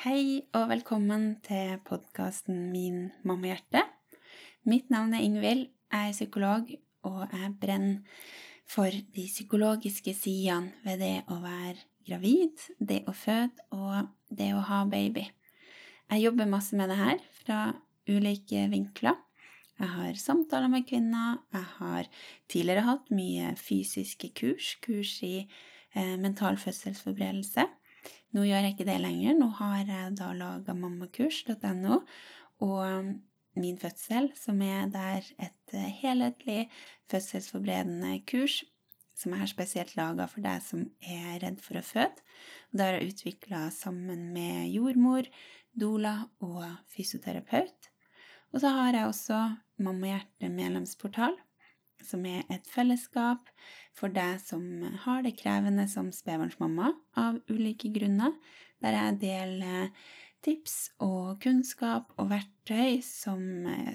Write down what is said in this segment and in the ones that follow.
Hei og velkommen til podkasten Min mammahjerte. Mitt navn er Ingvild, jeg er psykolog, og jeg brenner for de psykologiske sidene ved det å være gravid, det å føde og det å ha baby. Jeg jobber masse med det her fra ulike vinkler. Jeg har samtaler med kvinner, jeg har tidligere hatt mye fysiske kurs, kurs i eh, mental fødselsforberedelse. Nå gjør jeg ikke det lenger. Nå har jeg da laga mammakurs.no og Min fødsel, som er der et eh, helhetlig fødselsforberedende kurs som har spesielt laga for deg som er redd for å føde. Det har jeg utvikla sammen med jordmor, doula og fysioterapeut. Og så har jeg også Mammahjerte medlemsportal, som er et fellesskap for deg som har det krevende som spedbarnsmamma av ulike grunner, der jeg deler tips og kunnskap og verktøy som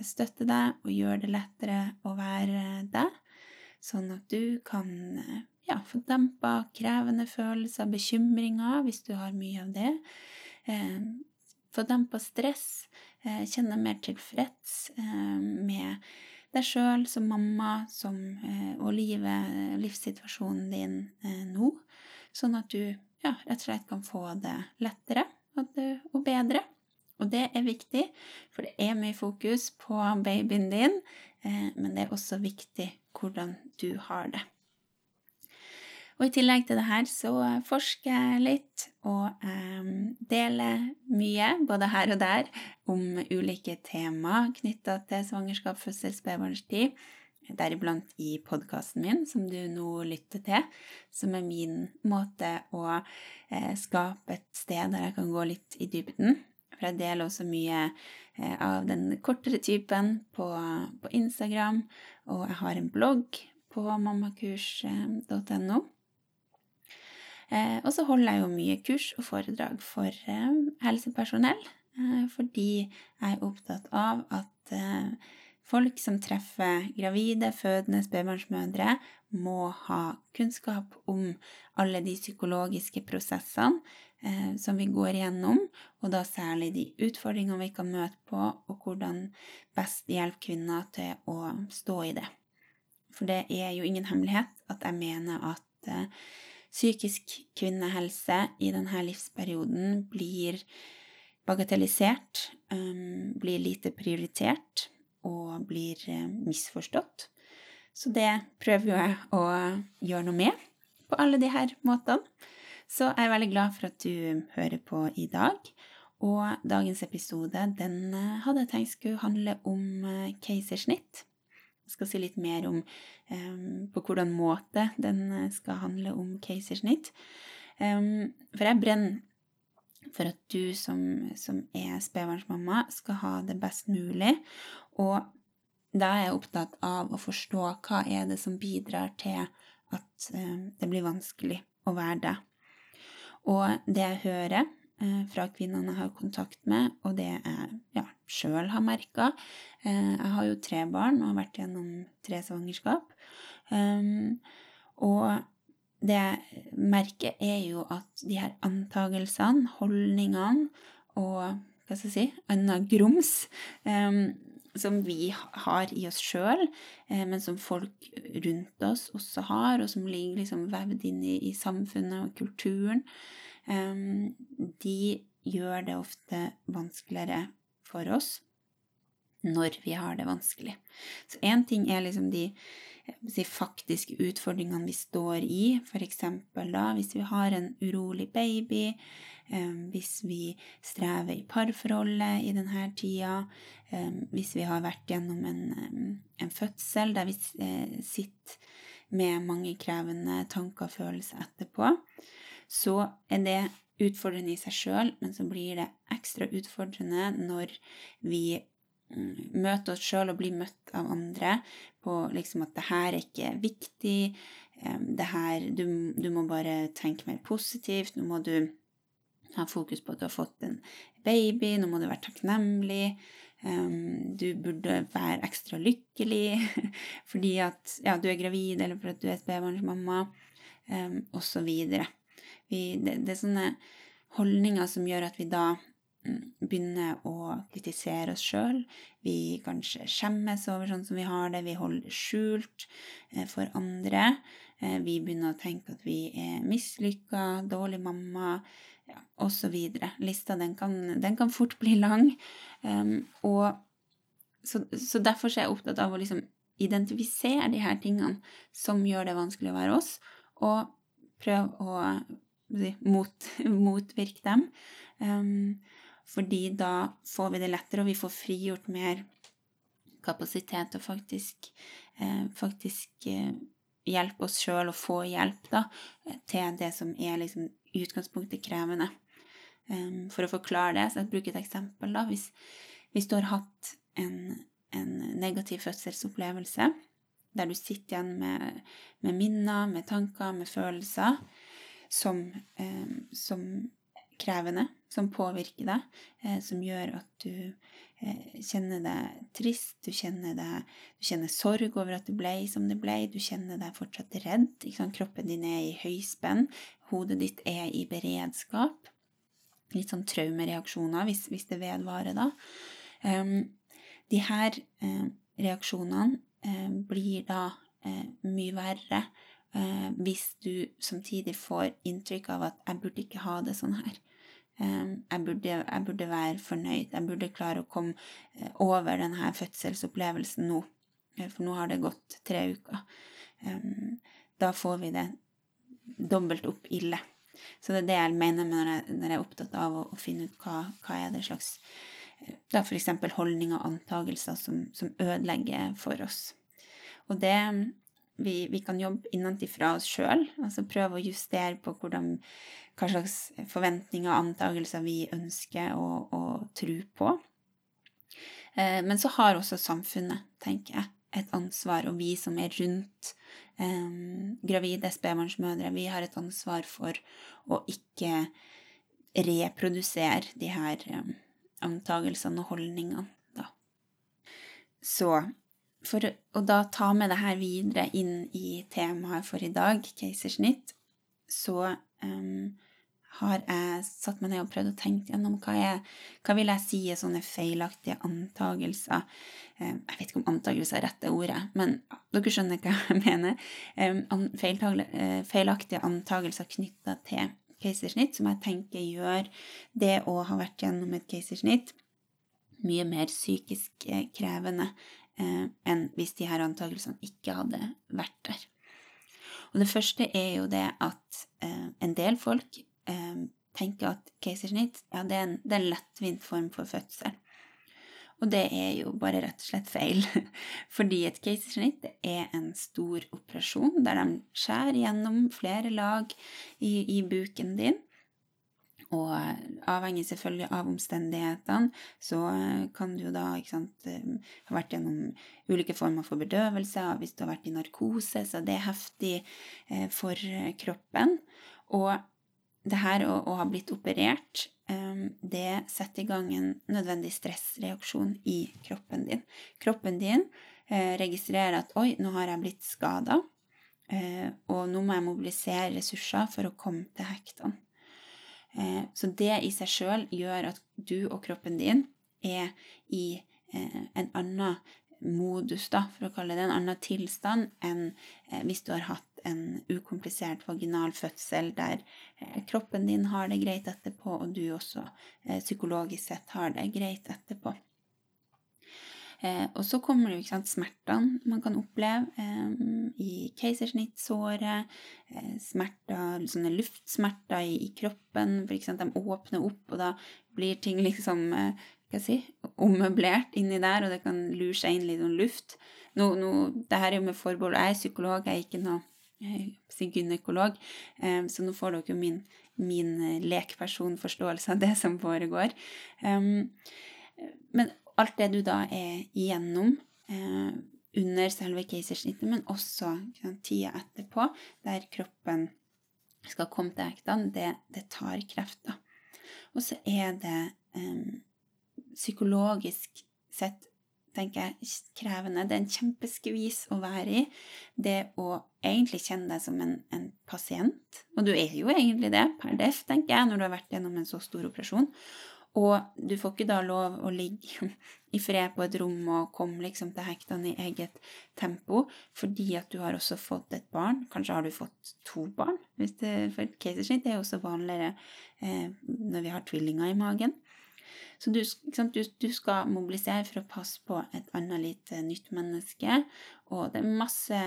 støtter deg og gjør det lettere å være deg, sånn at du kan ja, få dempa krevende følelser, bekymringer, hvis du har mye av det. Eh, få dempa stress, kjenne mer tilfreds eh, med deg sjøl som mamma som, eh, og livet, livssituasjonen din eh, nå, sånn at du ja, rett og slett kan få det lettere og, bedre. Og det er viktig, for det er mye fokus på babyen din, eh, men det er også viktig hvordan du har det. Og i tillegg til det her så forsker jeg litt og eh, deler mye, både her og der, om ulike tema knytta til svangerskap, fødsel, spedbarnstid. Deriblant i podkasten min, som du nå lytter til, som er min måte å eh, skape et sted der jeg kan gå litt i dybden. For jeg deler også mye eh, av den kortere typen på, på Instagram, og jeg har en blogg på mammakurs.no. Eh, og så holder jeg jo mye kurs og foredrag for eh, helsepersonell, eh, fordi jeg er opptatt av at folk som treffer gravide, fødende spedbarnsmødre, må ha kunnskap om alle de psykologiske prosessene som vi går igjennom, og da særlig de utfordringene vi kan møte på, og hvordan best hjelpe kvinner til å stå i det. For det er jo ingen hemmelighet at jeg mener at Psykisk kvinnehelse i denne livsperioden blir bagatellisert, um, blir lite prioritert og blir eh, misforstått. Så det prøver jeg å gjøre noe med på alle her måtene. Så jeg er veldig glad for at du hører på i dag. Og dagens episode den eh, hadde jeg tenkt skulle handle om eh, keisersnitt. Skal si litt mer om um, på hvordan måte den eh, skal handle om keisersnitt. Um, for jeg brenner for at du som, som er spedbarnsmamma, skal ha det best mulig. Og da er jeg opptatt av å forstå hva er det som bidrar til at um, det blir vanskelig å være det. Og det jeg hører fra kvinnene jeg har kontakt med, og det jeg ja, sjøl har merka. Eh, jeg har jo tre barn og har vært gjennom tre svangerskap. Um, og det jeg merker, er jo at de her antagelsene, holdningene og hva skal jeg si, annet grums um, som vi har i oss sjøl, eh, men som folk rundt oss også har, og som ligger liksom vevd inn i, i samfunnet og kulturen, de gjør det ofte vanskeligere for oss når vi har det vanskelig. Så én ting er liksom de si, faktiske utfordringene vi står i, f.eks. da hvis vi har en urolig baby, hvis vi strever i parforholdet i denne tida, hvis vi har vært gjennom en, en fødsel der vi eh, sitter med mange krevende tanker og følelser etterpå, så er det utfordrende i seg sjøl, men så blir det ekstra utfordrende når vi mm, møter oss sjøl og blir møtt av andre på liksom at det her er ikke viktig, det her du, du må bare tenke mer positivt, nå må du ha fokus på at du har fått en baby, nå må du være takknemlig. Du burde være ekstra lykkelig fordi at ja, du er gravid, eller for at du er spedbarnsmamma, um, osv. Det, det er sånne holdninger som gjør at vi da begynner å kritisere oss sjøl. Vi kanskje skjemmes over sånn som vi har det, vi holder skjult eh, for andre. Eh, vi begynner å tenke at vi er mislykka, dårlig mamma, ja, osv. Lista den kan, den kan, fort bli lang. Um, og så, så, derfor er jeg opptatt av å liksom identifisere de her tingene som gjør det vanskelig å være oss, og prøve å mot, motvirke dem. Um, fordi da får vi det lettere, og vi får frigjort mer kapasitet og faktisk, eh, faktisk eh, hjelpe oss sjøl og få hjelp da, til det som er liksom utgangspunktet krevende. Um, for å forklare det, så jeg bruker et eksempel. da, Hvis, hvis du har hatt en, en, negativ fødselsopplevelse, der du sitter igjen med, med minner, med tanker, med følelser som, um, som krevende, som påvirker deg, eh, som gjør at du eh, kjenner deg trist, du kjenner, deg, du kjenner sorg over at det ble som det ble, du kjenner deg fortsatt redd. Kroppen din er i høyspenn, hodet ditt er i beredskap. Litt sånn traumereaksjoner hvis, hvis det vedvarer, da. Um, de her eh, reaksjonene eh, blir da eh, mye verre eh, hvis du samtidig får inntrykk av at 'jeg burde ikke ha det sånn her'. Eh, jeg, burde, jeg, burde, være fornøyd. Jeg burde klare å komme eh, over denne fødselsopplevelsen nå. Eh, for nå har det gått tre uker. Eh, da får vi det dobbelt opp ille. Så det er det jeg mener når jeg, når jeg er opptatt av å, å finne ut hva, hva er det slags da da f.eks. holdninger og antagelser som, som ødelegger for oss. Og det vi, vi kan jobbe innenfra oss sjøl, altså prøve å justere på hvordan, hva slags forventninger og antakelser vi ønsker å, å tro på. Eh, men så har også samfunnet, tenker jeg, et ansvar, og vi som er rundt eh, gravide spedbarnsmødre, vi har et ansvar for å ikke reprodusere de her eh, antagelsene og holdningene. Så for å da ta med det her videre inn i temaet for i dag, keisersnitt, så um, har jeg satt meg ned og prøvd å tenke gjennom hva, jeg, hva vil jeg si er sånne feilaktige antagelser. Um, jeg vet ikke om antagelser er rette ordet, men dere skjønner hva jeg mener. Um, feilaktige antagelser knytta til keisersnitt, som jeg tenker gjør det å ha vært gjennom et keisersnitt mye mer psykisk eh, krevende eh, enn hvis de her antakelsene ikke hadde vært der. Og det første er jo det at eh, en del folk eh, tenker at keisersnitt ja, det er, en, det er en lettvint form for fødsel. Og det er jo bare rett og slett feil. Fordi et keisersnitt er en stor operasjon der de skjærer gjennom flere lag i, i buken din. Og avhengig selvfølgelig av omstendighetene, så eh, kan du da sant, eh, ha vært gjennom ulike former for bedøvelse. Hvis du har vært i narkose, så det er heftig eh, for kroppen. Og det her å, å ha blitt operert, det setter i gang en nødvendig stressreaksjon i kroppen din. Kroppen din registrerer at 'oi, nå har jeg blitt skada', og nå må jeg mobilisere ressurser for å komme til hektene. Eh, så det i seg sjøl gjør at du og kroppen din er i eh, en annen modus, da, for å kalle det en annen tilstand enn eh, hvis du har hatt en ukomplisert vaginal fødsel der kroppen din har det greit etterpå, og du også psykologisk sett har det greit etterpå. Eh, og så kommer det jo ikke sant, smertene man kan oppleve eh, i keisersnittsåret. Eh, smerter, sånne luftsmerter i, i kroppen. For eksempel, de åpner opp, og da blir ting liksom eh, hva si, ommøblert inni der, og det kan lure seg inn litt sånn luft. Nå, nå, det her er jo med forbehold. Jeg er psykolog, jeg er ikke noe jeg gynekolog, eh, så nå får dere jo min, min eh, lekpersonforståelse av det som foregår. Um, men alt det du da er igjennom eh, under selve keisersnittet, men også sant, tida etterpå, der kroppen skal komme til hektene, det, det, tar krefter. Og så er det eh, psykologisk sett tenker jeg, krevende. Det er en kjempeskvis å være i. Det å egentlig kjenne deg som en, en, pasient. Og du er jo egentlig det, per def, tenker jeg, når du har vært gjennom en så stor operasjon. Og du får ikke da lov å ligge i fred på et rom og komme liksom til hektene i eget tempo, fordi at du har også fått et barn. Kanskje har du fått to barn, hvis det, for keisersnitt er også vanligere eh, når vi har tvillinger i magen. Så du, du, du, skal mobilisere for å passe på et annet lite nytt menneske, og det er masse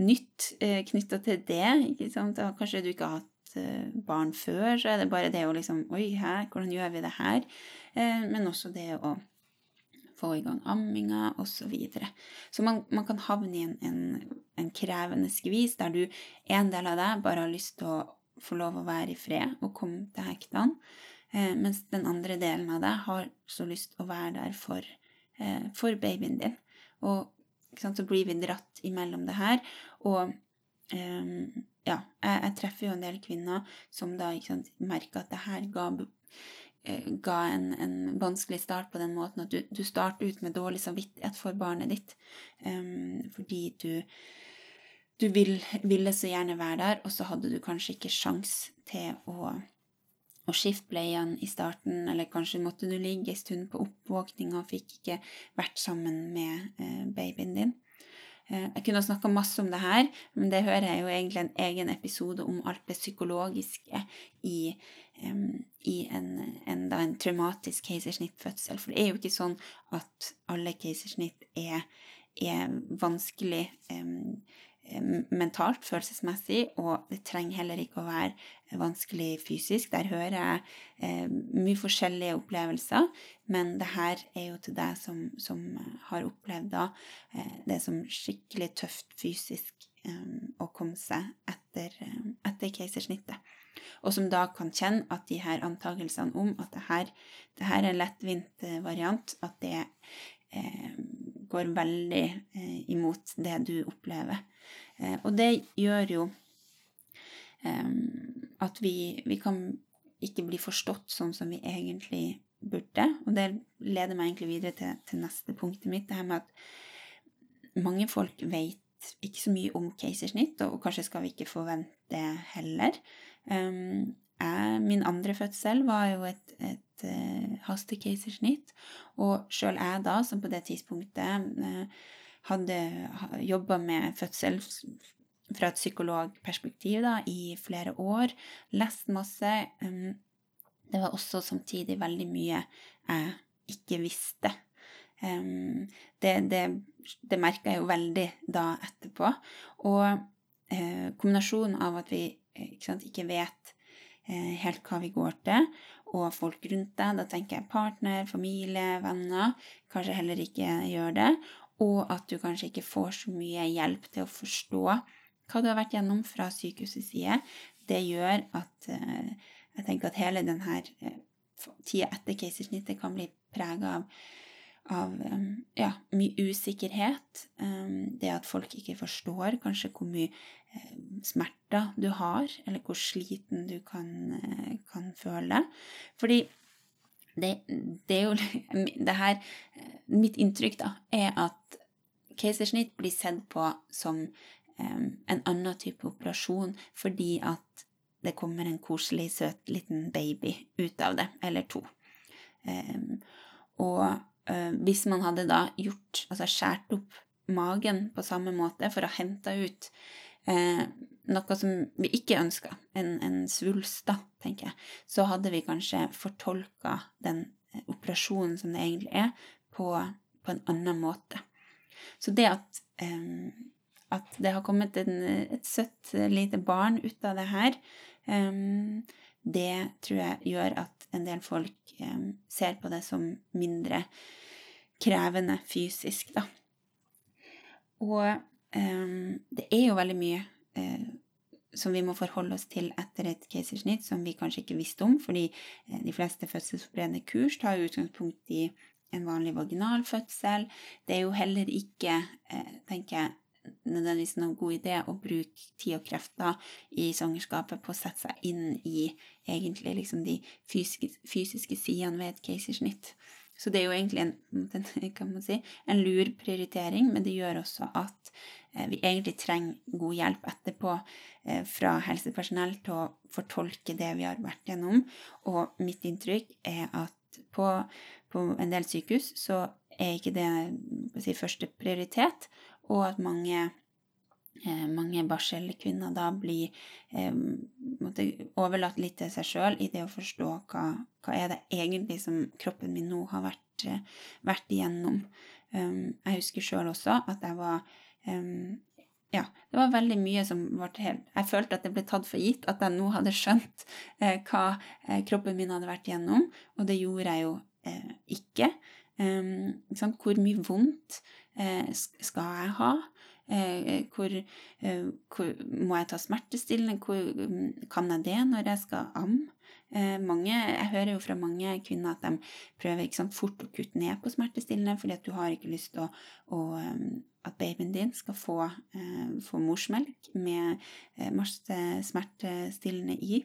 nytt eh, knytta til det. sant? Kanskje du ikke har hatt eh, barn før, så er det bare det å liksom Oi, her, hvordan gjør vi det her? Eh, men også det å få i gang amminga, osv. Så, videre. så man, man, kan havne i en, en, en krevende skvis der du, en del av deg, bare har lyst til å få lov å være i fred og komme til hektene. Eh, mens den andre delen av deg har så lyst til å være der for, for babyen din. Og sant, så blir vi dratt imellom det her. Og eh, ja, jeg, jeg, treffer jo en del kvinner som da sant, merker at det her ga, eh, ga en, en, vanskelig start på den måten at du, du starter ut med dårlig samvittighet for barnet ditt um, fordi du du vil, ville så gjerne være der, og så hadde du kanskje ikke sjans til å å skifte bleiene i starten, eller kanskje måtte du ligge en stund på oppvåkninga og fikk ikke vært sammen med eh, babyen din. Eh, jeg kunne ha snakka masse om det her, men det hører jeg jo egentlig en egen episode om alt det psykologiske i, um, i en, en, da, en, traumatisk keisersnittfødsel. For det er jo ikke sånn at alle keisersnitt er, er vanskelig um, mentalt, følelsesmessig, og det trenger heller ikke å være vanskelig fysisk. Der hører jeg eh, mye forskjellige opplevelser, men det her er jo til deg som, som har opplevd da, eh, det som skikkelig tøft fysisk eh, å komme seg etter, eh, etter keisersnittet. Og som da kan kjenne at de her antagelsene om at det her, det her er en lettvint eh, variant, at det går veldig imot det du opplever. Eh, og det gjør jo at vi, vi, kan ikke bli forstått sånn som vi egentlig burde. Og det leder meg egentlig videre til, til neste punktet mitt, det her med at mange folk vet ikke så mye om keisersnitt, og kanskje skal vi ikke forvente det heller. Um, jeg, min andre fødsel var jo et, et uh, hastekeisersnitt, og sjøl jeg da, som på det tidspunktet uh, hadde jobba med fødsel fra et psykologperspektiv da, i flere år, lest masse. Um, det var også samtidig veldig mye jeg ikke visste. Um, det det, det merka jeg jo veldig da etterpå. Og uh, kombinasjonen av at vi ikke, sant, ikke vet uh, helt hva vi går til, og folk rundt deg, da tenker jeg partner, familie, venner, kanskje heller ikke gjør det, og at du kanskje ikke får så mye hjelp til å forstå hva du har vært gjennom fra sykehusets side, det gjør at uh, jeg tenker at hele denne uh, tida etter keisersnittet kan bli prega av, av um, ja, mye usikkerhet. Det at folk ikke forstår kanskje hvor mye smerter du har, eller hvor sliten du kan, kan føle. Fordi det, det, er jo det her Mitt inntrykk da, er at keisersnitt blir sett på som um, en annen type operasjon fordi at det kommer en koselig, søt liten baby ut av det, eller to. Um, og uh, hvis man hadde da gjort, altså skåret opp magen på samme måte for å hente ut uh, noe som vi ikke ønska, en, en svulst, da, tenker jeg, så hadde vi kanskje fortolka den eh, operasjonen som det egentlig er, på, på en annen måte. Så det at, um, at det har kommet en, et søtt lite barn ut av det her, um, det tror jeg gjør at en del folk um, ser på det som mindre krevende fysisk, da. Og det er jo veldig mye uh, som vi må forholde oss til etter et keisersnitt, som vi kanskje ikke visste om, fordi eh, de fleste fødselsforberedende kurs tar utgangspunkt i en vanlig vaginal fødsel. Det er jo heller ikke, eh, tenker jeg, nødvendigvis noen god idé å bruke tid og krefter i svangerskapet på å sette seg inn i egentlig liksom de fysiske, fysiske sidene ved et keisersnitt. Så det er jo egentlig en, si, en lur prioritering, men det gjør også at eh, vi egentlig trenger god hjelp etterpå eh, fra helsepersonell til å fortolke det vi har vært gjennom. Og mitt inntrykk er at på, på en del sykehus så er ikke det si, første prioritet, og at mange mange barselkvinner da blir eh, overlatt litt til seg sjøl i det å forstå hva, hva er det egentlig som kroppen min nå har vært, eh, vært igjennom. Jeg husker sjøl også at jeg var ja, det var veldig mye som ble helt Jeg følte at det ble tatt for gitt at jeg nå hadde skjønt eh, hva eh, kroppen min hadde vært gjennom, og det gjorde jeg jo eh, ikke. Um, ikke Hvor mye vondt skal jeg ha? Eh, hvor, eh, hvor, må jeg ta smertestillende? Hvor mm, kan jeg det når jeg skal amme? Eh, mange, jeg hører jo fra mange kvinner at de prøver sant, fort å kutte ned på smertestillende fordi at du har ikke lyst til å, å, at babyen din skal få, få morsmelk med masse smertestillende i.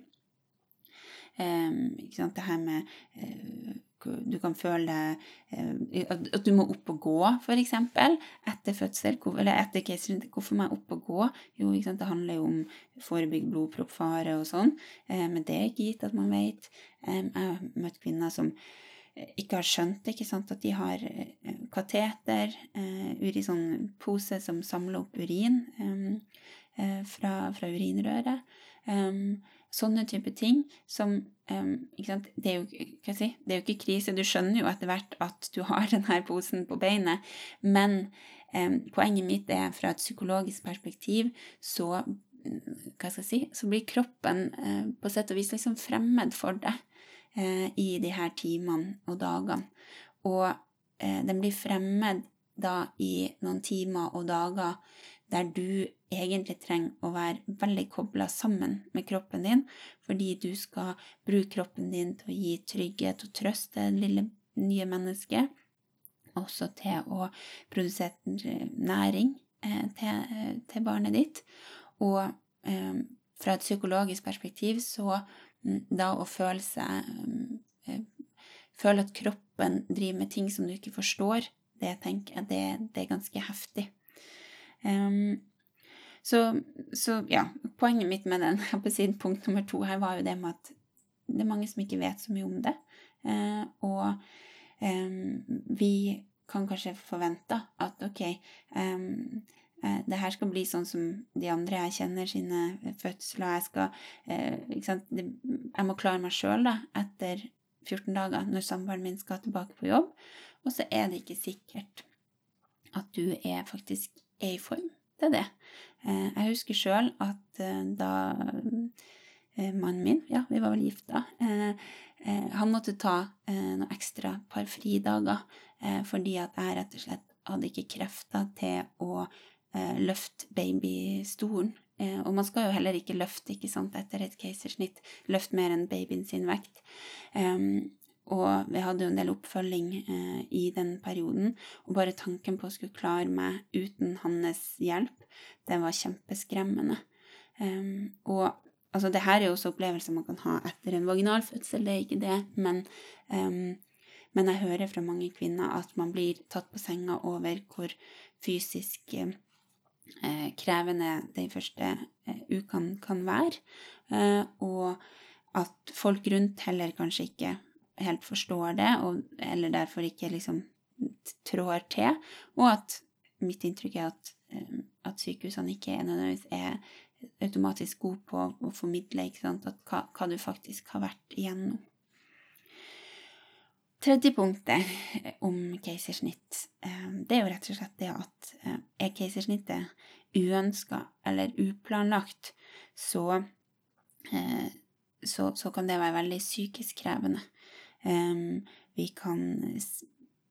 ikke sant, det her med du kan føle eh, at du må opp og gå, f.eks. etter fødsel. Eller etter keisersnitt. Hvorfor må jeg opp og gå? Jo, det handler jo om forebygge blodproppfare og sånn. Eh, men det er ikke gitt at man vet. Jeg har møtt kvinner som eh, ikke har skjønt ikke sant, at de har kateter, uri sånn pose som samler opp urin fra, fra urinrøret. Sånne type ting som um, det, er jo, si, det, er jo, ikke krise. Du skjønner jo etter hvert at du har denne posen på beinet. Men um, poenget mitt er fra et psykologisk perspektiv så si, så blir kroppen uh, på sett og vis liksom fremmed for deg uh, i de her timene og dagene. Og uh, den blir fremmed da i noen timer og dager der du egentlig trenger å være veldig kobla sammen med kroppen din, fordi du skal bruke kroppen din til å gi trygghet og trøst til det lille nye mennesket, også til å produsere næring eh, til, eh, til, barnet ditt. Og eh, fra et psykologisk perspektiv så mm, da å føle seg eh, Føle at kroppen driver med ting som du ikke forstår, det tenker jeg det, det er ganske heftig. Um, så, så, ja, poenget mitt med den, på siden punkt nummer to her var jo det med at det er mange som ikke vet så mye om det. Uh, og um, vi kan kanskje forvente at ok, um, det her skal bli sånn som de andre jeg kjenner sine fødsler. Jeg skal eh? Jeg må klare meg sjøl etter 14 dager når samboeren min skal tilbake på jobb. Og så er det ikke sikkert at du er faktisk er i form til det. Eh, jeg husker sjøl at eh, da eh, mannen min, ja, vi var vel gifta, han måtte ta noen ekstra par fridager fordi at jeg rett og slett hadde ikke krefter til å løfte babystolen. Og man skal jo heller ikke løfte ikke sant, etter et keisersnitt, løfte mer enn babyen sin vekt. Og vi hadde jo en del oppfølging eh, i den perioden. Og bare tanken på å skulle klare meg uten hans hjelp, det var kjempeskremmende. Um, og altså, det her er jo også opplevelser man kan ha etter en vaginal fødsel, det er ikke det, men, um, men jeg hører fra mange kvinner at man blir tatt på senga over hvor fysisk eh, krevende de første eh, ukene kan være, eh, og at folk rundt heller kanskje ikke helt forstår det, og, eller derfor ikke liksom trår til, og at mitt inntrykk er at, eh, at sykehusene ikke nødvendigvis er automatisk gode på å formidle sant, hva, hva, du faktisk har vært igjennom. Tredje punktet om keisersnitt, eh, det er jo rett og slett det at eh, er keisersnittet uønska eller uplanlagt, så, så, så kan det være veldig psykisk krevende. Vi kan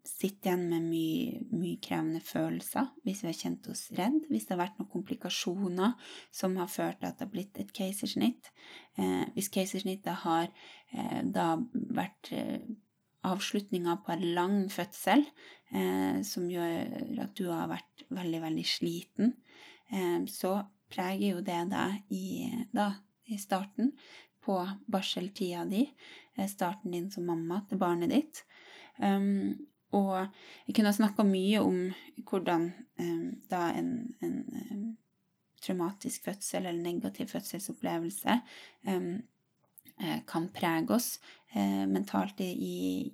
sitte igjen med mye, mye, krevende følelser hvis vi har kjent oss redd, hvis det har vært noen komplikasjoner som har ført til at det har blitt et keisersnitt. Eh, hvis keisersnittet har eh, da vært eh, avslutninga på en lang fødsel, eh, som gjør at du har vært veldig, veldig sliten, eh, så preger jo det deg i, da, i starten på barseltida di, starten din som mamma til barnet ditt. Um, og jeg kunne ha snakka mye om hvordan um, da en, en um, traumatisk fødsel eller negativ fødselsopplevelse um, kan prege oss eh, mentalt i,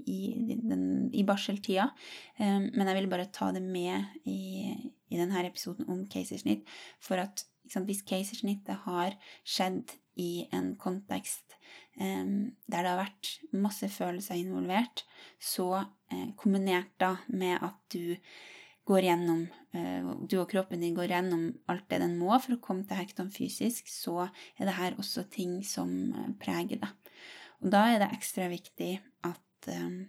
i, den, i barseltida. Eh, men jeg vil bare ta det med i, i denne episoden om keisersnitt. For at sant, hvis keisersnittet har skjedd i en kontekst eh, der det har vært masse følelser involvert, så eh, kombinert da med at du går gjennom, eh, du og kroppen din går gjennom alt det den må for å komme til hekton fysisk, så er det her også ting som eh, preger deg. Og da er det ekstra viktig at um,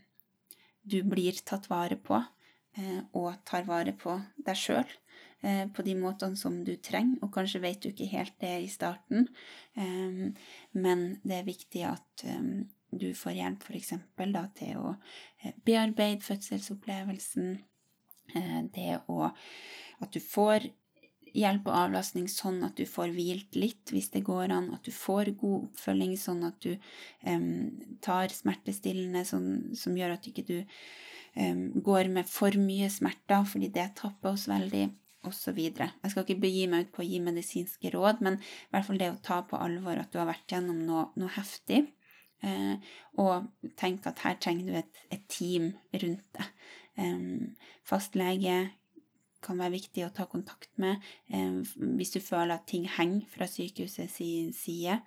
du blir tatt vare på, uh, og tar vare på deg sjøl uh, på de måtene som du trenger. Og kanskje vet du ikke helt det i starten, um, men det er viktig at um, du får hjelp f.eks. til å bearbeide fødselsopplevelsen Eh, det å At du får hjelp og avlastning sånn at du får hvilt litt hvis det går an, at du får god oppfølging sånn at du um, tar smertestillende sånn, som gjør at ikke du um, går med for mye smerter, fordi det tapper oss veldig, osv. Jeg skal ikke begi meg ut på å gi medisinske råd, men i hvert fall det å ta på alvor at du har vært gjennom noe, noe heftig. eh, og tenk at her trenger du et, et team rundt deg. Fastlege kan være viktig å ta kontakt med hvis du føler at ting henger fra sykehusets side.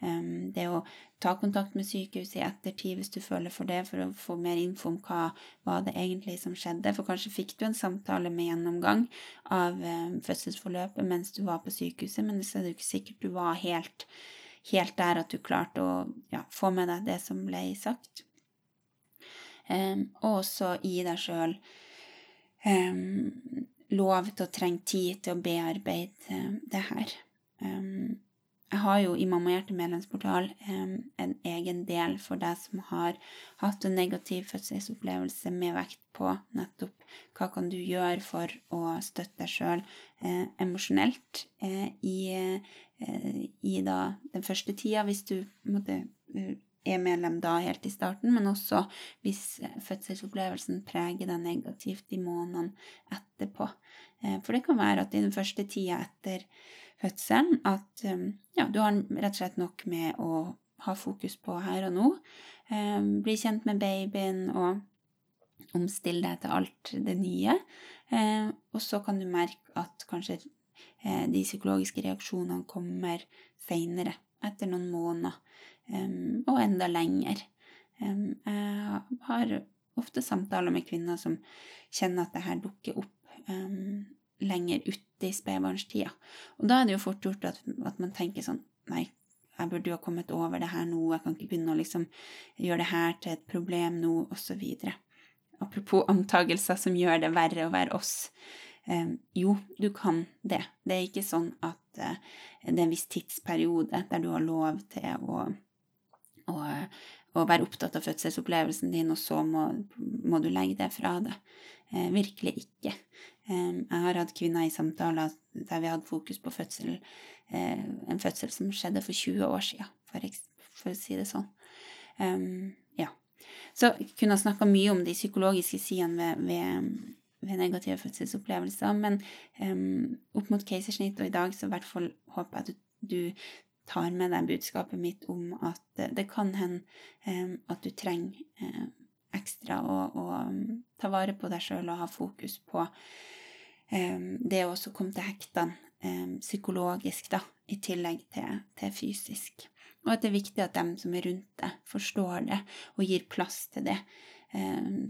Det å ta kontakt med sykehuset i ettertid hvis du føler for det, for å få mer info om hva var det egentlig som skjedde. For kanskje fikk du en samtale med gjennomgang av fødselsforløpet mens du var på sykehuset, men så er det jo ikke sikkert du var helt, helt der at du klarte å ja, få med deg det som ble sagt og også gi deg sjøl lov til å trenge tid til å bearbeide det her. jeg har jo i Mamma Hjerte medlemsportal en egen del for deg som har hatt en negativ fødselsopplevelse med vekt på nettopp hva kan du gjøre for å støtte deg sjøl eh, emosjonelt eh, i, eh, i da den første tida, hvis du måtte er medlem da helt i starten, men også hvis fødselsopplevelsen preger deg negativt i månedene etterpå. Eh, for det kan være at i den første tida etter fødselen at eh, ja, du har rett og slett nok med å ha fokus på her og nå. Eh, bli kjent med babyen og omstille deg til alt det nye. Og så kan du merke at kanskje de psykologiske reaksjonene kommer seinere, etter noen måneder um, og enda lenger. Um, jeg har ofte samtaler med kvinner som kjenner at det her dukker opp um, lenger ute i spedbarnstida. Og da er det jo fort gjort at, at, man tenker sånn Nei, jeg burde jo ha kommet over det her nå, jeg kan ikke begynne å liksom gjøre det her til et problem nå, osv. Apropos antagelser som gjør det verre å være oss. Eh, jo, du kan det. Det er ikke sånn at eh, det er en viss tidsperiode der du har lov til å og, og være opptatt av fødselsopplevelsen din, og så må, må du legge det fra deg. Eh, virkelig ikke. Eh, jeg har hatt kvinner i samtaler der vi hadde fokus på fødsel, eh, en fødsel som skjedde for 20 år siden, for, for å si det sånn. Um, ja. Så jeg kunne ha snakka mye om de psykologiske sidene ved, ved, ved, negative fødselsopplevelser, men um, opp mot keisersnitt, og i dag så i hvert fall håper jeg at du, du tar med deg budskapet mitt om at det kan hende um, at du trenger um, ekstra å, å um, ta vare på deg sjøl og ha fokus på det å også komme til hektene psykologisk, da, i tillegg til, til, fysisk. Og at det er viktig at dem som er rundt deg, forstår det og gir plass til det.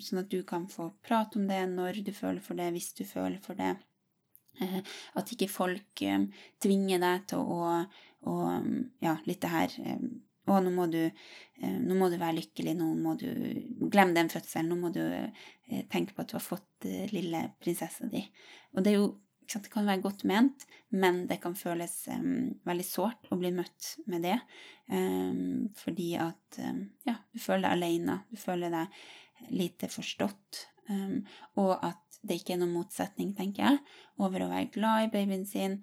sånn at du kan få prate om det når du føler for det, hvis du føler for det. Eh, at ikke folk tvinger deg til å og ja, litt det her eh, Å, nå må du, eh, nå må du være lykkelig, nå må du glemme den fødselen, nå må du eh, tenke på at du har fått lille prinsessa di. Og det er jo det kan være godt ment, men det kan føles um, veldig sårt å bli møtt med det. Um, fordi at um, ja, du føler deg alene, du føler deg lite forstått. Og at det ikke er noen motsetning, tenker jeg, over å være glad i babyen sin,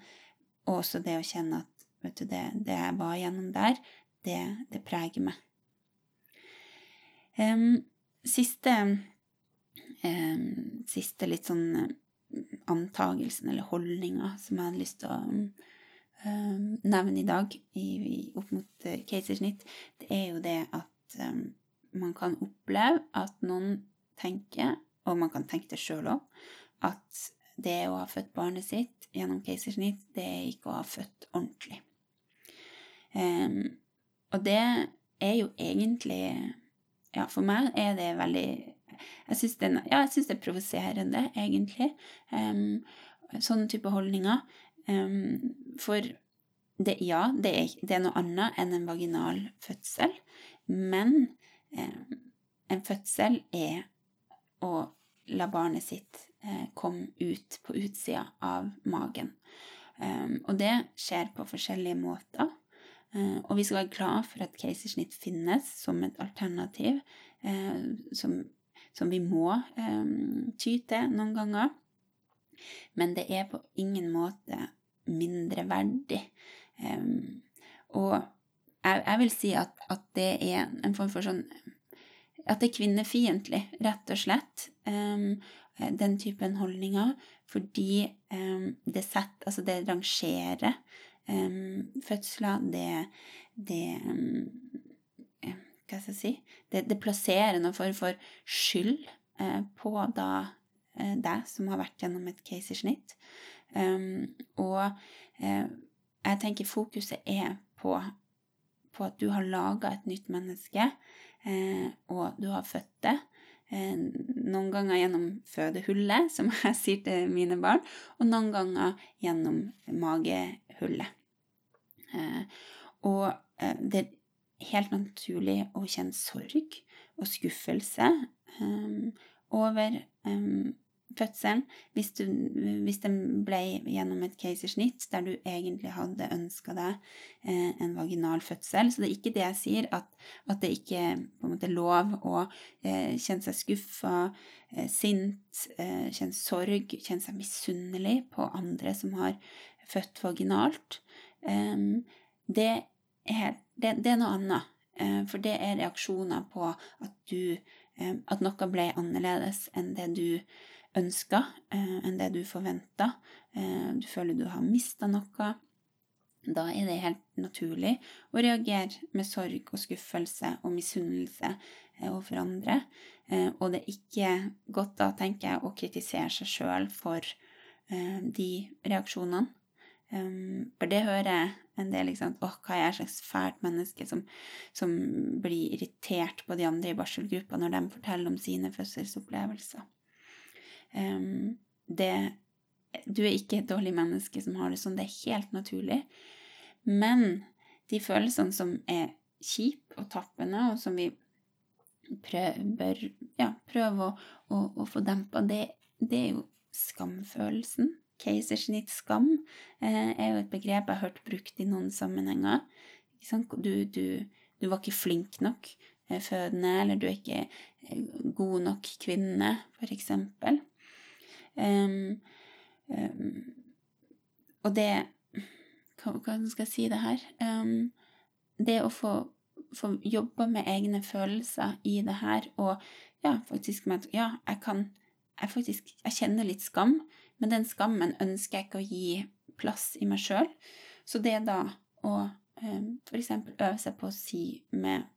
og også det å kjenne at Vet du, det, det jeg var gjennom der, det, det preger meg. Um, siste um, siste litt sånn eh, antagelsen eller holdninga som jeg hadde lyst til å nevne i dag i, i, opp mot uh, det er jo det at um, man kan oppleve at noen tenker, og man kan tenke det sjøl òg, at det å ha født barnet sitt gjennom keisersnitt, det er ikke å ha født ordentlig. Um, og det er jo egentlig Ja, for meg er det veldig Jeg syns det, ja, det, er provoserende, egentlig, um, sånne type holdninger. Um, for det, ja, det er, det er, noe annet enn en vaginal fødsel, men en fødsel er å la barnet sitt eh, komme ut på utsida av magen. Um, og det skjer på forskjellige måter. Uh, og vi skal være glad for at keisersnitt finnes som et alternativ uh, som, som, vi må um, ty til noen ganger. Men det er på ingen måte mindreverdig. Um, og jeg, jeg, vil si at, at, det er en form for sånn At det er kvinnefiendtlig, rett og slett. Um, den typen holdninger, fordi um, det setter Altså, det rangerer um, fødsler, det, det um, Hva skal jeg si Det, det plasserer noen form for skyld uh, på da uh, deg som har vært gjennom et keisersnitt. og uh, jeg tenker fokuset er på, på at du har laga et nytt menneske, og du har født det. Eh, noen ganger gjennom fødehullet, som jeg sier til mine barn, og noen ganger gjennom magehullet. Eh, og eh, det er helt naturlig å kjenne sorg og skuffelse over fødselen, hvis, du, hvis den ble gjennom et keisersnitt der du egentlig hadde ønska deg eh, en vaginal fødsel. Så det er ikke det jeg sier, at, at det ikke på en måte er lov å eh, kjenne seg skuffa, eh, sint, eh, kjenne sorg, kjenne seg misunnelig på andre som har født vaginalt. Det er, det, det, er noe annet. Eh, for det er reaksjoner på at du At noe ble annerledes enn det du ønska eh, enn det du forventa. Eh, du føler du har mista noe. Da er det helt naturlig å reagere med sorg og skuffelse og misunnelse eh, overfor andre. Og det er ikke godt da, tenker jeg, å kritisere seg sjøl for de reaksjonene. For det hører jeg en del. ikke sant? hva er jeg slags fælt menneske som, som blir irritert på de andre i barselgruppa når de forteller om sine fødselsopplevelser?' Det, du er ikke et dårlig menneske som har det sånn, det er helt naturlig. Men de følelsene som er kjipe og tappende, og som vi prøver, ja, prøve å, å, å få dempa, det, det, er jo skamfølelsen. Keisersnittskam eh, er jo et begrep jeg har hørt brukt i noen sammenhenger. Du, du, du var ikke flink nok eh, fødende, eller du er ikke eh, god nok kvinne, for eksempel. Um, um, og det hva, hva, skal jeg si det her? Um, det å få, få jobba med egne følelser i det her, og ja, faktisk med at ja, jeg kan jeg faktisk jeg kjenner litt skam, men den skammen ønsker jeg ikke å gi plass i meg sjøl. Så det da å f.eks. øve seg på å si med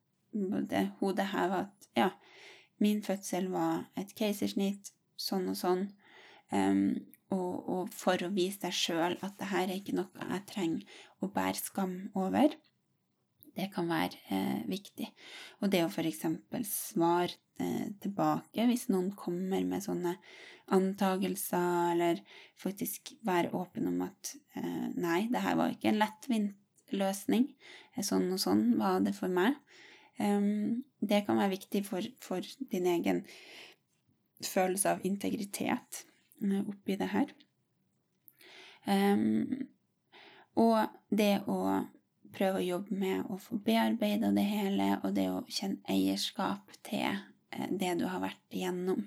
det hodet heva at ja, min fødsel var et keisersnitt, sånn og sånn, Um, og, og, for å vise deg sjøl at det her er ikke noe jeg trenger å bære skam over. Det kan være eh, viktig. Og det å f.eks. svare eh, tilbake hvis noen kommer med sånne antagelser, eller faktisk være åpen om at eh, nei, det her var ikke en lettvint løsning. Sånn og sånn var det for meg. Um, det kan være viktig for, for din egen følelse av integritet. Eh, oppi det her. Um, og det å prøve å jobbe med å få bearbeida det hele, og det å kjenne eierskap til eh, det du har vært igjennom.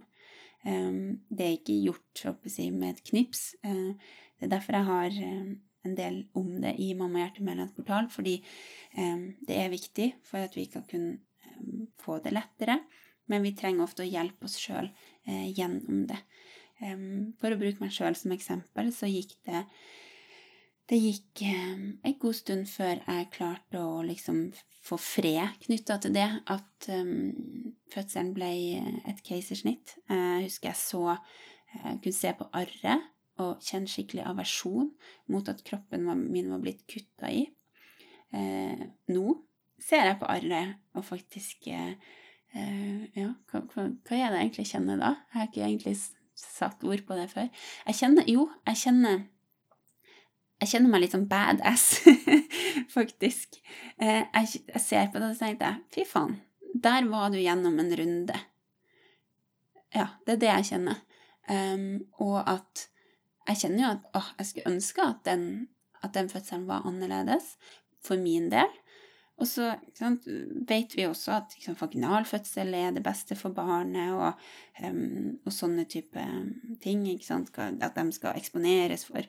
Um, det er ikke gjort si, med et knips. Uh, det er derfor jeg har um, en del om det i Mamma Hjerte portal, fordi um, det er viktig for at vi skal kunne få det lettere. men vi trenger ofte å hjelpe oss sjøl uh, gjennom det. For å bruke meg sjøl som eksempel, så gikk det det gikk eh, en god stund før jeg klarte å liksom få fred knytta til det, at um, fødselen ble et keisersnitt. Jeg husker jeg så Jeg kunne se på arret og kjenne skikkelig aversjon mot at kroppen min var blitt kutta i. Eh, nå ser jeg på arret og faktisk eh, Ja, hva, hva, hva, er det jeg egentlig kjenner da? Jeg har ikke egentlig satt ord på det før. Jeg kjenner Jo, jeg kjenner jeg kjenner meg litt sånn badass, faktisk. Eh, jeg, jeg, ser på det og tenker fy faen, der var du gjennom en runde. Ja, det er det jeg kjenner. Um, og at jeg kjenner jo at åh, jeg skulle ønske at den, at den fødselen var annerledes for min del. Og så sant, vet vi også at liksom, vaginalfødsel er det beste for barnet, og, um, og sånne type ting. At de skal eksponeres for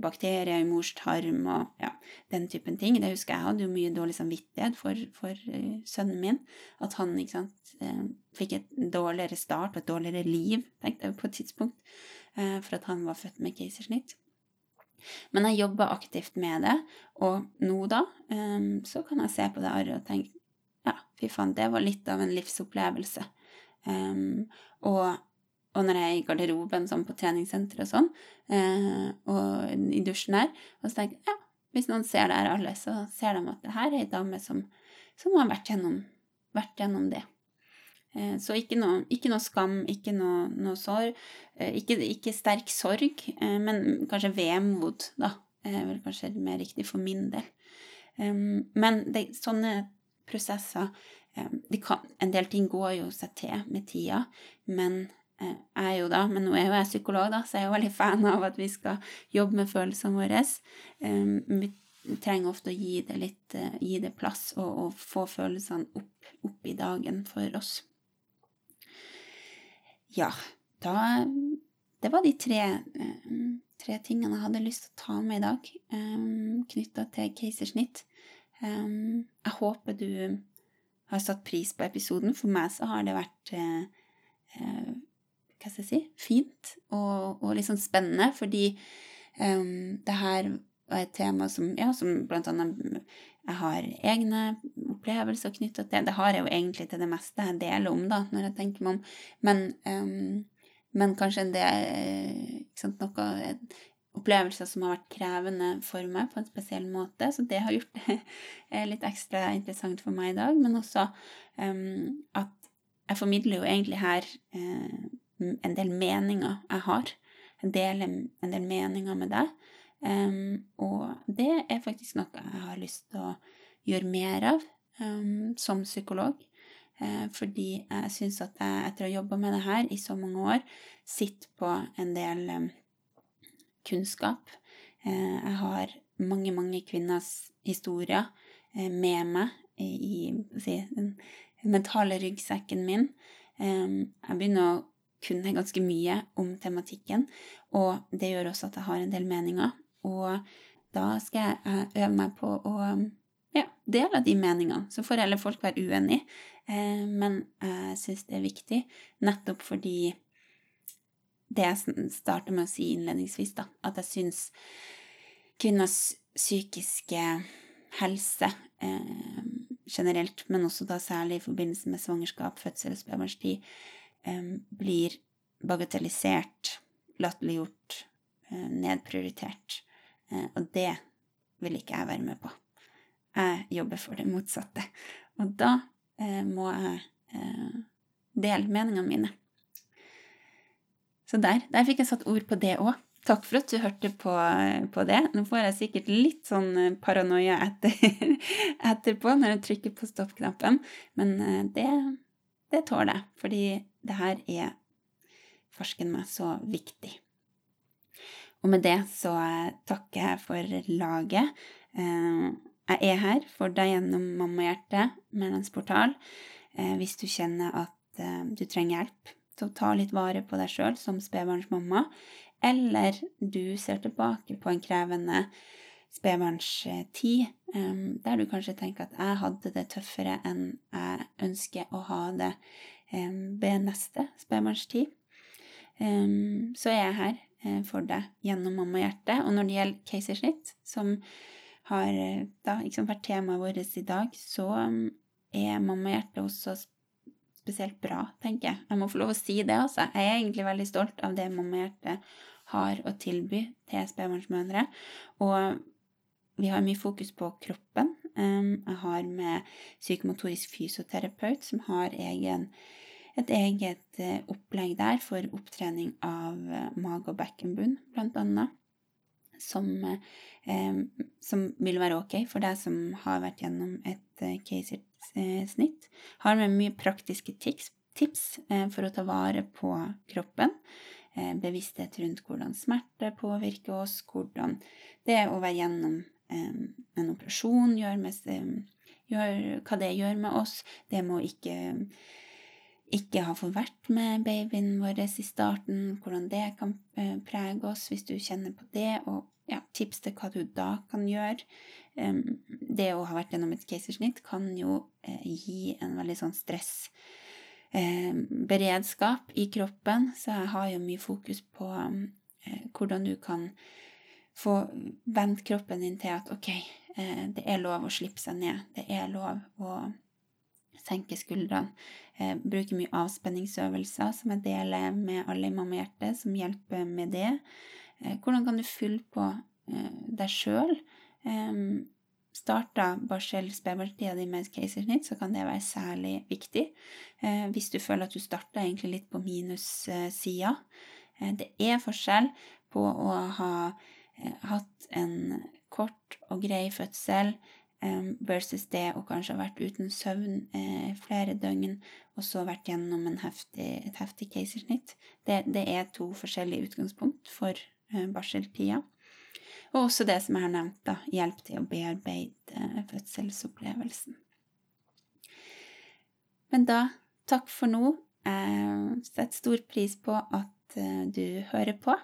bakterier i mors tarm og ja, den typen ting. Det husker jeg hadde jo mye dårlig samvittighet for, for uh, sønnen min. At han sant, uh, fikk et dårligere start og et dårligere liv, tenkte jeg på et tidspunkt, uh, for at han var født med keisersnitt. Men jeg jobber aktivt med det, og nå, da, um, så kan jeg se på det arret og tenke ja, fy faen, det var litt av en livsopplevelse. Um, og, og, når jeg er i garderoben sånn på treningssenteret og sånn, uh, og i dusjen der, og så tenker jeg ja, hvis noen ser det her alle, så ser de at det her er ei dame som, som har vært gjennom, vært gjennom det. Eh, så ikke noe, ikke noe, skam, ikke noe, noe sorg. Eh, ikke, ikke, sterk sorg, eh, men kanskje vemod, da. er vel kanskje mer riktig for min del. Men det, sånne prosesser kan, En del ting går jo seg til med tida, men jeg er jo da, men nå er jo jeg psykolog, da, så jeg er jo veldig fan av at vi skal jobbe med følelsene våre. Vi trenger ofte å gi det litt gi det plass og, og få følelsene opp, opp i dagen for oss. Ja, da Det var de tre, eh, tre tingene jeg hadde lyst til å ta med i dag, um, eh, knytta til keisersnitt. Um, jeg håper du har satt pris på episoden. For meg så har det vært hva skal jeg si fint og, og litt sånn spennende, fordi det her var et tema som, ja, som blant annet jeg har egne opplevelser knytta til. Det har jeg jo egentlig til det meste jeg deler om, da, når jeg tenker meg om. Men, um, men kanskje det er noen opplevelser som har vært krevende for meg på en spesiell måte. Så det har gjort det litt ekstra interessant for meg i dag. Men også um, at jeg formidler jo egentlig her uh, en del meninger jeg har. Jeg deler en del meninger med deg. Um, og det er faktisk noe jeg har lyst til å gjøre mer av um, som psykolog. Uh, fordi jeg syns at jeg, etter å ha jobba med det her i så mange år, sitter på en del um, kunnskap. Uh, jeg har mange, mange kvinners historier uh, med meg i, i den mentale ryggsekken min. jeg begynner å kunne ganske mye om tematikken, og det gjør også at jeg har en del meninger. Og da skal jeg eh, øve meg på å ja, dele de meningene. Så får heller folk være uenige. Eh, men jeg syns det er viktig nettopp fordi det jeg starta med å si innledningsvis, da, at jeg syns kvinners psykiske helse eh, generelt, men også da særlig i forbindelse med svangerskap, fødsel og spedbarnstid, eh, blir bagatellisert, latterliggjort, eh, nedprioritert. Eh, og det vil ikke jeg være med på. Jeg jobber for det motsatte. Og da eh, må jeg eh, dele meningene mine. Så der, der fikk jeg satt ord på det òg. Takk for at du hørte på, på, det. Nå får jeg sikkert litt sånn eh, paranoia etter, etterpå når jeg trykker på stoppknappen, men eh, det, det tåler jeg, fordi det her er farsken meg så viktig. Og med det så eh, takker jeg for laget. Eh, jeg er her for deg gjennom Mammahjertet, Mælands portal. Eh, hvis du kjenner at du trenger hjelp til å ta litt vare på deg sjøl som spedbarnsmamma, eller du ser tilbake på en krevende spedbarnstid, der du kanskje tenker at jeg hadde det tøffere enn jeg ønsker å ha det ved neste spedbarnstid, så er jeg her for deg gjennom Mammahjertet. Og når det gjelder keisersnitt, som har da liksom vært temaet vårt i dag, så er Mammahjertet også spesielt bra, tenker jeg. Jeg må få lov å si det, altså. Jeg er egentlig veldig stolt av det Mammahjertet har å tilby til spedbarnsmødre. Og vi har mye fokus på kroppen. Jeg har med psykomotorisk fysioterapeut som har egen, et eget eh, opplegg der for opptrening av eh, mage- og bekkenbunn, blant annet. Som, som, vil være ok for deg som har vært gjennom et eh, keisersnitt. Har med mye praktiske tips, tips for å ta vare på kroppen. bevissthet rundt hvordan smerte påvirker oss, hvordan det å være gjennom en operasjon, gjør med, gjør, hva det gjør med oss. Det må ikke, ikke har fått vært med babyen vår i starten, hvordan det kan eh, prege oss hvis du kjenner på det, og ja, tips til hva du da kan gjøre. Det å ha vært gjennom et keisersnitt kan jo eh, gi en veldig sånn stress beredskap i kroppen, så jeg har jo mye fokus på eh, hvordan du kan få vendt kroppen din til at ok, det er lov å slippe seg ned. Det er lov å senke skuldrene. Eh, bruke mye avspenningsøvelser som jeg deler med alle i Mammahjertet, som hjelper med det. Eh, hvordan kan du fylle på deg sjøl? Starta barsel-spedbarnstida di med et keisersnitt, så kan det være særlig viktig. Hvis du føler at du starta egentlig litt på minussida. Det er forskjell på å ha Eh, hatt en kort og grei fødsel versus det å kanskje ha vært uten søvn eh, flere døgn og så vært gjennom heftig, et heftig keisersnitt. Det, det, er to forskjellige utgangspunkt for eh, barseltida. Og også det som jeg har nevnt, da, hjelp til å bearbeide fødselsopplevelsen. Men da, takk for nå. Jeg setter stor pris på at du hører på.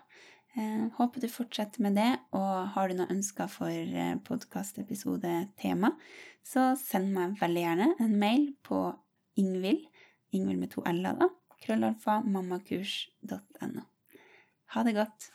Eh, håper du fortsetter med det, og har du noen ønsker for eh, podkastepisode-tema, så send meg veldig gjerne en mail på Ingvild, Ingvild med to l-er, da, krøllalfa mammakurs.no. Ha det godt.